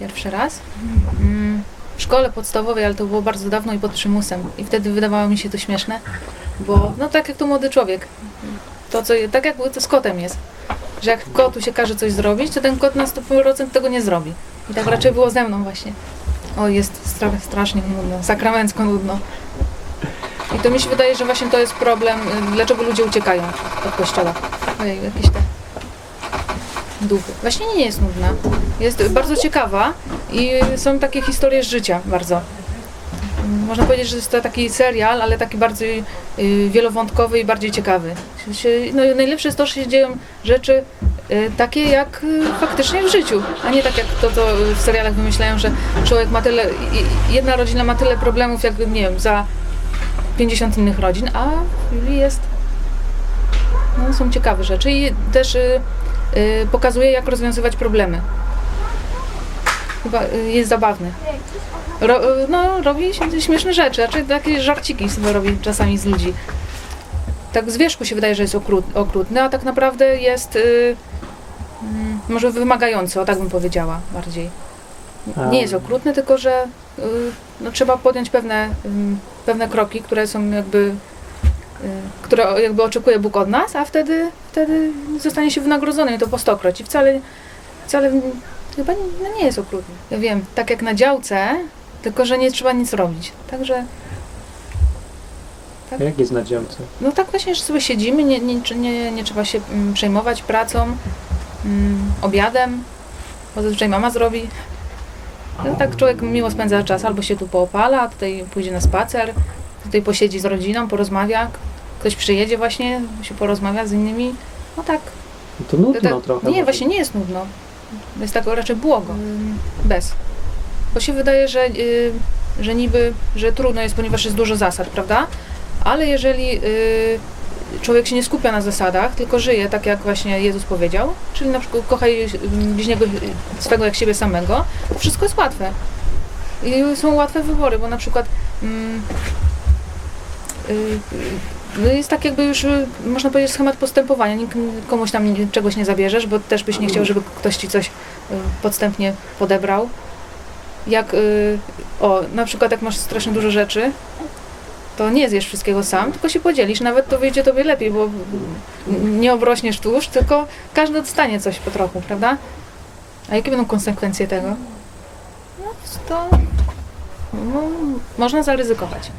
Pierwszy raz? Mm, W szkole podstawowej, ale to było bardzo dawno i pod przymusem. I wtedy wydawało mi się to śmieszne, bo no tak jak to młody człowiek. To co, tak jak to z kotem jest. Że jak kotu się każe coś zrobić, to ten kot na 100% tego nie zrobi. I tak raczej było ze mną właśnie. O, jest stra- strasznie nudno, sakramencko nudno. I to mi się wydaje, że właśnie to jest problem, y, dlaczego ludzie uciekają od kościoła. Ojej, jakieś te duchy. Właśnie nie jest nudna. Jest bardzo ciekawa i są takie historie z życia bardzo. Można powiedzieć, że jest to taki serial, ale taki bardziej y, wielowątkowy i bardziej ciekawy. No, najlepsze jest to, że się dzieją rzeczy y, takie jak faktycznie w życiu, a nie tak jak to, co w serialach wymyślają, że człowiek ma tyle, jedna rodzina ma tyle problemów, jak nie wiem, za 50 innych rodzin, a w Biblii jest no, są ciekawe rzeczy i też y, y, pokazuje, jak rozwiązywać problemy. Chyba y, jest zabawny. Ro, y, no, robi śmieszne rzeczy, znaczy takie żarciki sobie robi czasami z ludzi. Tak z wierzchu się wydaje, że jest okrut, okrutny, a tak naprawdę jest y, mm, może wymagający, o tak bym powiedziała bardziej. Nie jest okrutny, tylko że y, no, trzeba podjąć pewne, ym, pewne kroki, które są jakby y, które jakby oczekuje Bóg od nas, a wtedy, wtedy zostanie się wynagrodzony i to po stokroć. I wcale, wcale chyba nie, no nie jest okrutny. Ja wiem, tak jak na działce, tylko że nie trzeba nic robić. Także Jak jest na działce? no tak właśnie, że sobie siedzimy, nie, nie, nie, nie trzeba się mm, przejmować pracą, mm, obiadem, bo zazwyczaj mama zrobi. No, tak człowiek miło spędza czas, albo się tu poopala, tutaj pójdzie na spacer, tutaj posiedzi z rodziną, porozmawia, ktoś przyjedzie właśnie, się porozmawia z innymi. No tak. No to nudno tak trochę. nie, właśnie nie jest nudno. Jest tak raczej błogo. Mm, Bez. Bo się wydaje, że, y, że niby, że trudno jest, ponieważ jest dużo zasad, prawda? Ale jeżeli y, człowiek się nie skupia na zasadach, tylko żyje tak, jak właśnie Jezus powiedział, czyli na przykład kochaj bliźniego swego jak siebie samego, wszystko jest łatwe. I są łatwe wybory, bo na przykład mm, y, y, jest tak jakby już, y, można powiedzieć, schemat postępowania. Nikt komuś tam czegoś nie zabierzesz, bo też byś nie chciał, żeby ktoś ci coś y, podstępnie podebrał. Jak, y, o, na przykład jak masz strasznie dużo rzeczy, to nie zjesz wszystkiego sam, tylko się podzielisz. Nawet to wyjdzie tobie lepiej, bo nie obrośniesz tłuszcz, tylko każdy dostanie coś po trochu, prawda? A jakie będą konsekwencje tego? No, to no, można zaryzykować.